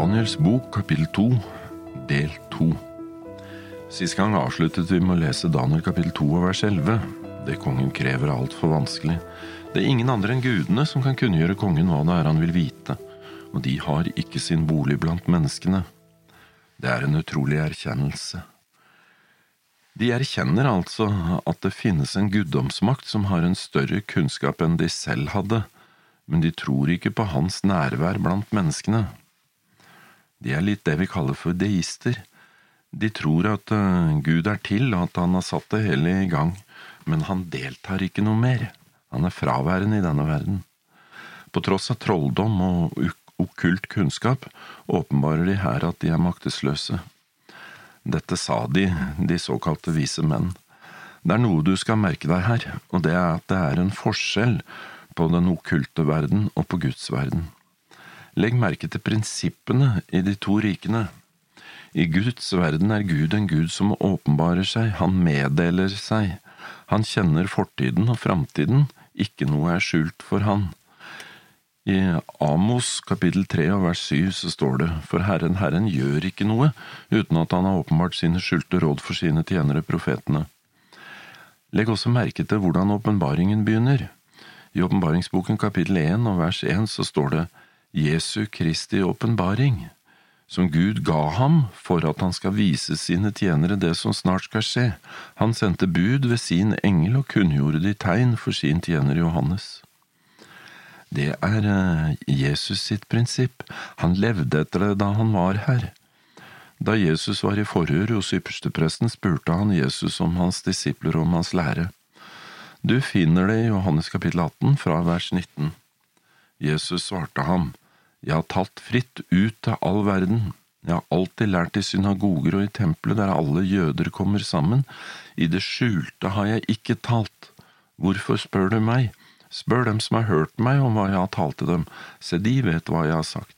Daniels bok, kapittel 2, del 2. Sist gang avsluttet vi med å lese Daniel kapittel 2 og vers 11. Det kongen krever er altfor vanskelig. Det er ingen andre enn gudene som kan kunngjøre kongen hva det er han vil vite, og de har ikke sin bolig blant menneskene. Det er en utrolig erkjennelse. De erkjenner altså at det finnes en guddomsmakt som har en større kunnskap enn de selv hadde, men de tror ikke på hans nærvær blant menneskene. De er litt det vi kaller for deister. De tror at uh, Gud er til, og at han har satt det hele i gang, men han deltar ikke noe mer. Han er fraværende i denne verden. På tross av trolldom og okkult kunnskap åpenbarer de her at de er maktesløse. Dette sa de, de såkalte vise menn. Det er noe du skal merke deg her, og det er at det er en forskjell på den okkulte verden og på Guds verden. Legg merke til prinsippene i de to rikene. I Guds verden er Gud en Gud som åpenbarer seg, han meddeler seg, han kjenner fortiden og framtiden, ikke noe er skjult for han. I Amos kapittel 3 og vers 7 så står det, For Herren Herren gjør ikke noe uten at han har åpenbart sine skjulte råd for sine tjenere profetene. Legg også merke til hvordan åpenbaringen begynner. I åpenbaringsboken kapittel 1 og vers 1 så står det, Jesu Kristi åpenbaring, som Gud ga ham for at han skal vise sine tjenere det som snart skal skje. Han sendte bud ved sin engel og kunngjorde de tegn for sin tjener Johannes. Det er eh, Jesus sitt prinsipp. Han levde etter det da han var her. Da Jesus var i forhør hos ypperstepresten, spurte han Jesus om hans disipler og om hans lære. Du finner det i Johannes kapittel 18 fra vers 19. Jesus svarte ham, Jeg har talt fritt ut til all verden. Jeg har alltid lært i synagoger og i tempelet der alle jøder kommer sammen. I det skjulte har jeg ikke talt. Hvorfor spør du meg? Spør dem som har hørt meg om hva jeg har talt til dem. Se, de vet hva jeg har sagt.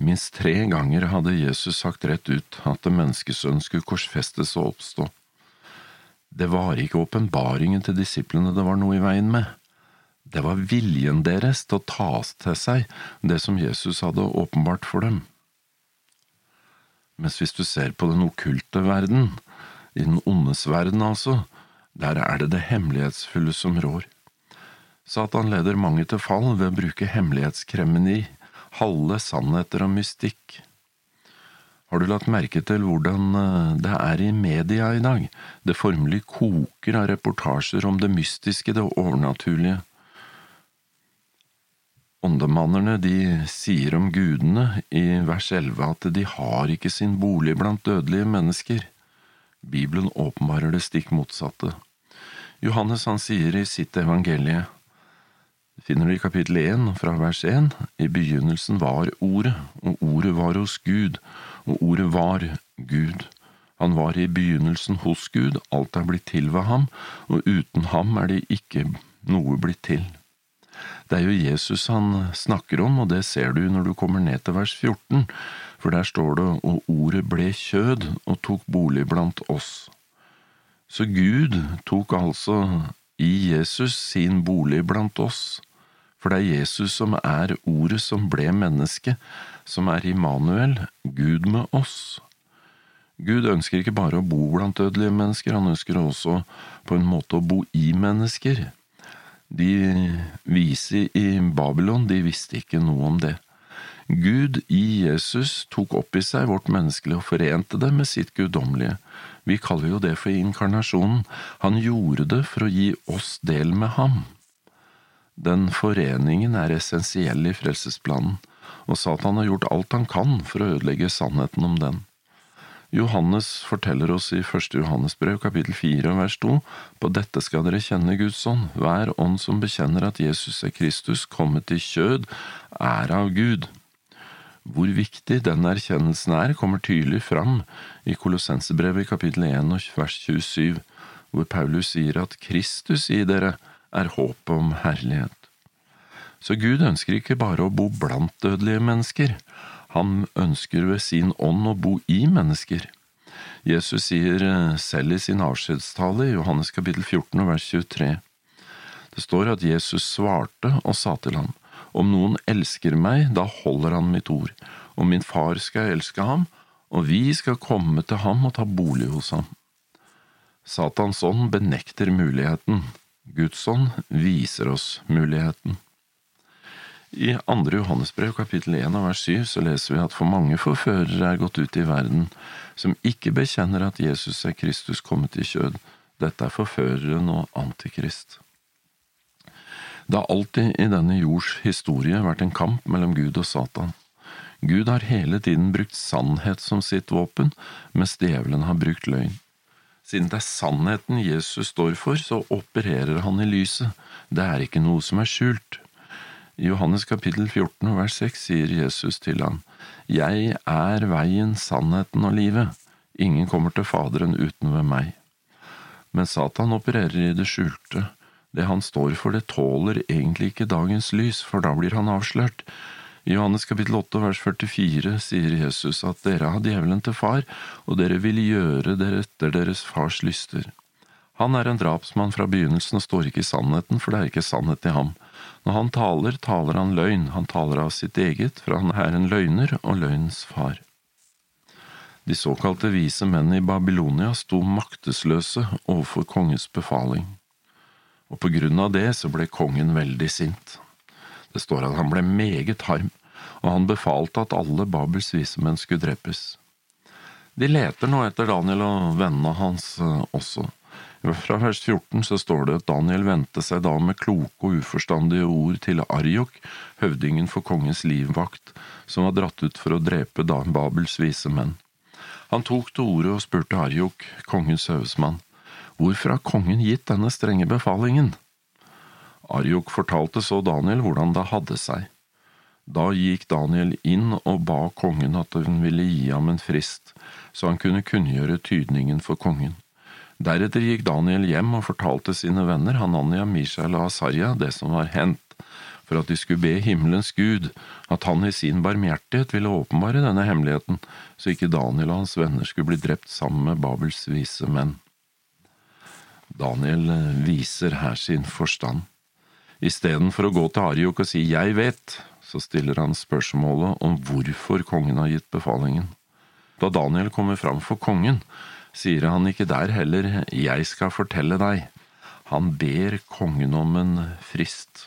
Minst tre ganger hadde Jesus sagt rett ut at menneskesønnen skulle korsfestes og oppstå. Det var ikke åpenbaringen til disiplene det var noe i veien med. Det var viljen deres til å ta til seg det som Jesus hadde åpenbart for dem. Mens hvis du ser på den okkulte verden, i den ondes verden altså, der er det det hemmelighetsfulle som rår. Satan leder mange til fall ved å bruke hemmelighetskremmeri, halve sannheter og mystikk. Har du lagt merke til hvordan eh, det er i media i dag? Det formelig koker av reportasjer om det mystiske, det overnaturlige. Åndemannerne de sier om gudene i vers 11 at de har ikke sin bolig blant dødelige mennesker. Bibelen åpenbarer det stikk motsatte. Johannes han sier i sitt evangelie, finner du i kapittel 1 fra vers 1, i begynnelsen var Ordet, og Ordet var hos Gud, og Ordet var Gud. Han var i begynnelsen hos Gud, alt er blitt til ved ham, og uten ham er det ikke noe blitt til. Det er jo Jesus han snakker om, og det ser du når du kommer ned til vers 14, for der står det og ordet ble kjød og tok bolig blant oss. Så Gud tok altså i Jesus sin bolig blant oss, for det er Jesus som er ordet som ble menneske, som er Immanuel, Gud med oss. Gud ønsker ikke bare å bo blant dødelige mennesker, han ønsker også på en måte å bo i mennesker. De vise i Babylon, de visste ikke noe om det. Gud i Jesus tok opp i seg vårt menneskelige og forente det med sitt guddommelige. Vi kaller jo det for inkarnasjonen. Han gjorde det for å gi oss del med ham. Den foreningen er essensiell i frelsesplanen, og Satan har gjort alt han kan for å ødelegge sannheten om den. Johannes forteller oss i første Johannesbrev kapittel fire vers to på dette skal dere kjenne Guds ånd, hver ånd som bekjenner at Jesus er Kristus, kommet i kjød, er av Gud. Hvor viktig den erkjennelsen er, kommer tydelig fram i Kolossensebrevet kapittel 1 vers 27, hvor Paulus sier at Kristus i dere er håpet om herlighet. Så Gud ønsker ikke bare å bo blant dødelige mennesker, han ønsker ved sin ånd å bo i mennesker. Jesus sier eh, selv i sin avskjedstale i Johannes kapittel 14 vers 23. Det står at Jesus svarte og sa til ham, Om noen elsker meg, da holder han mitt ord, og min far skal elske ham, og vi skal komme til ham og ta bolig hos ham. Satans ånd benekter muligheten, Guds ånd viser oss muligheten. I andre Johannesbrev kapittel 1 og vers 7 så leser vi at for mange forførere er gått ut i verden som ikke bekjenner at Jesus er Kristus kommet i kjød. Dette er forføreren og antikrist. Det har alltid i denne jords historie vært en kamp mellom Gud og Satan. Gud har hele tiden brukt sannhet som sitt våpen, mens djevelen har brukt løgn. Siden det er sannheten Jesus står for, så opererer han i lyset, det er ikke noe som er skjult. I Johannes kapittel 14 vers 6 sier Jesus til ham, Jeg er veien, sannheten og livet, ingen kommer til Faderen uten ved meg. Men Satan opererer i det skjulte, det han står for, det tåler egentlig ikke dagens lys, for da blir han avslørt. I Johannes kapittel 8 vers 44 sier Jesus at dere har djevelen til far, og dere vil gjøre dere etter deres fars lyster. Han er en drapsmann fra begynnelsen og står ikke i sannheten, for det er ikke sannhet i ham. Når han taler, taler han løgn, han taler av sitt eget, for han er en løgner og løgnens far. De såkalte vise menn i Babylonia sto maktesløse overfor kongens befaling og på grunn av det så ble kongen veldig sint. Det står at han ble meget harm, og han befalte at alle Babels vise menn skulle drepes. De leter nå etter Daniel og vennene hans eh, også. Fra vers 14 så står det at Daniel vendte seg da med kloke og uforstandige ord til Arjok, høvdingen for kongens livvakt, som var dratt ut for å drepe Babels vise menn. Han tok til orde og spurte Arjok, kongens høvesmann, Hvorfor har kongen gitt denne strenge befalingen? Arjok fortalte så Daniel hvordan det hadde seg. Da gikk Daniel inn og ba kongen at hun ville gi ham en frist, så han kunne kunngjøre tydningen for kongen. Deretter gikk Daniel hjem og fortalte sine venner Hananya, Mishael og Asarya det som var hendt, for at de skulle be himmelens Gud at han i sin barmhjertighet ville åpenbare denne hemmeligheten, så ikke Daniel og hans venner skulle bli drept sammen med Babels vise menn. Daniel eh, viser her sin forstand. Istedenfor å gå til Ariok og si jeg vet, så stiller han spørsmålet om hvorfor kongen har gitt befalingen. Da Daniel kommer fram for kongen, sier han ikke der heller jeg skal fortelle deg, han ber kongen om en frist.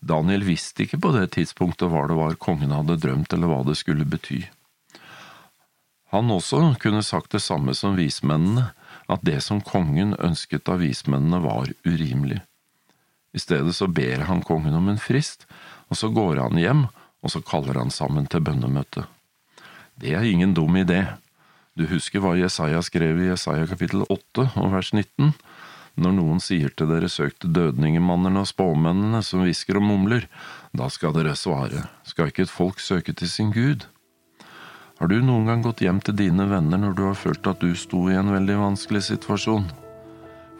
Daniel visste ikke på det tidspunktet hva det var kongen hadde drømt eller hva det skulle bety. Han også kunne sagt det samme som vismennene, at det som kongen ønsket av vismennene var urimelig. I stedet så ber han kongen om en frist, og så går han hjem, og så kaller han sammen til bønnemøte. Det er ingen dum idé. Du husker hva Jesaja skrev i Jesaja kapittel 8 og vers 19? Når noen sier til dere søk til dødningemannene og spåmennene som hvisker og mumler, da skal dere svare, skal ikke et folk søke til sin Gud? Har du noen gang gått hjem til dine venner når du har følt at du sto i en veldig vanskelig situasjon?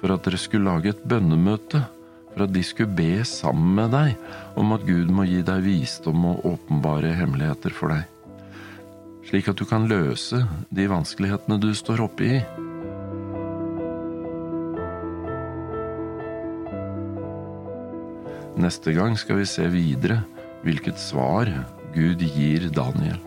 For at dere skulle lage et bønnemøte? For at de skulle be sammen med deg om at Gud må gi deg visdom og åpenbare hemmeligheter for deg? Slik at du kan løse de vanskelighetene du står oppe i? Neste gang skal vi se videre hvilket svar Gud gir Daniel.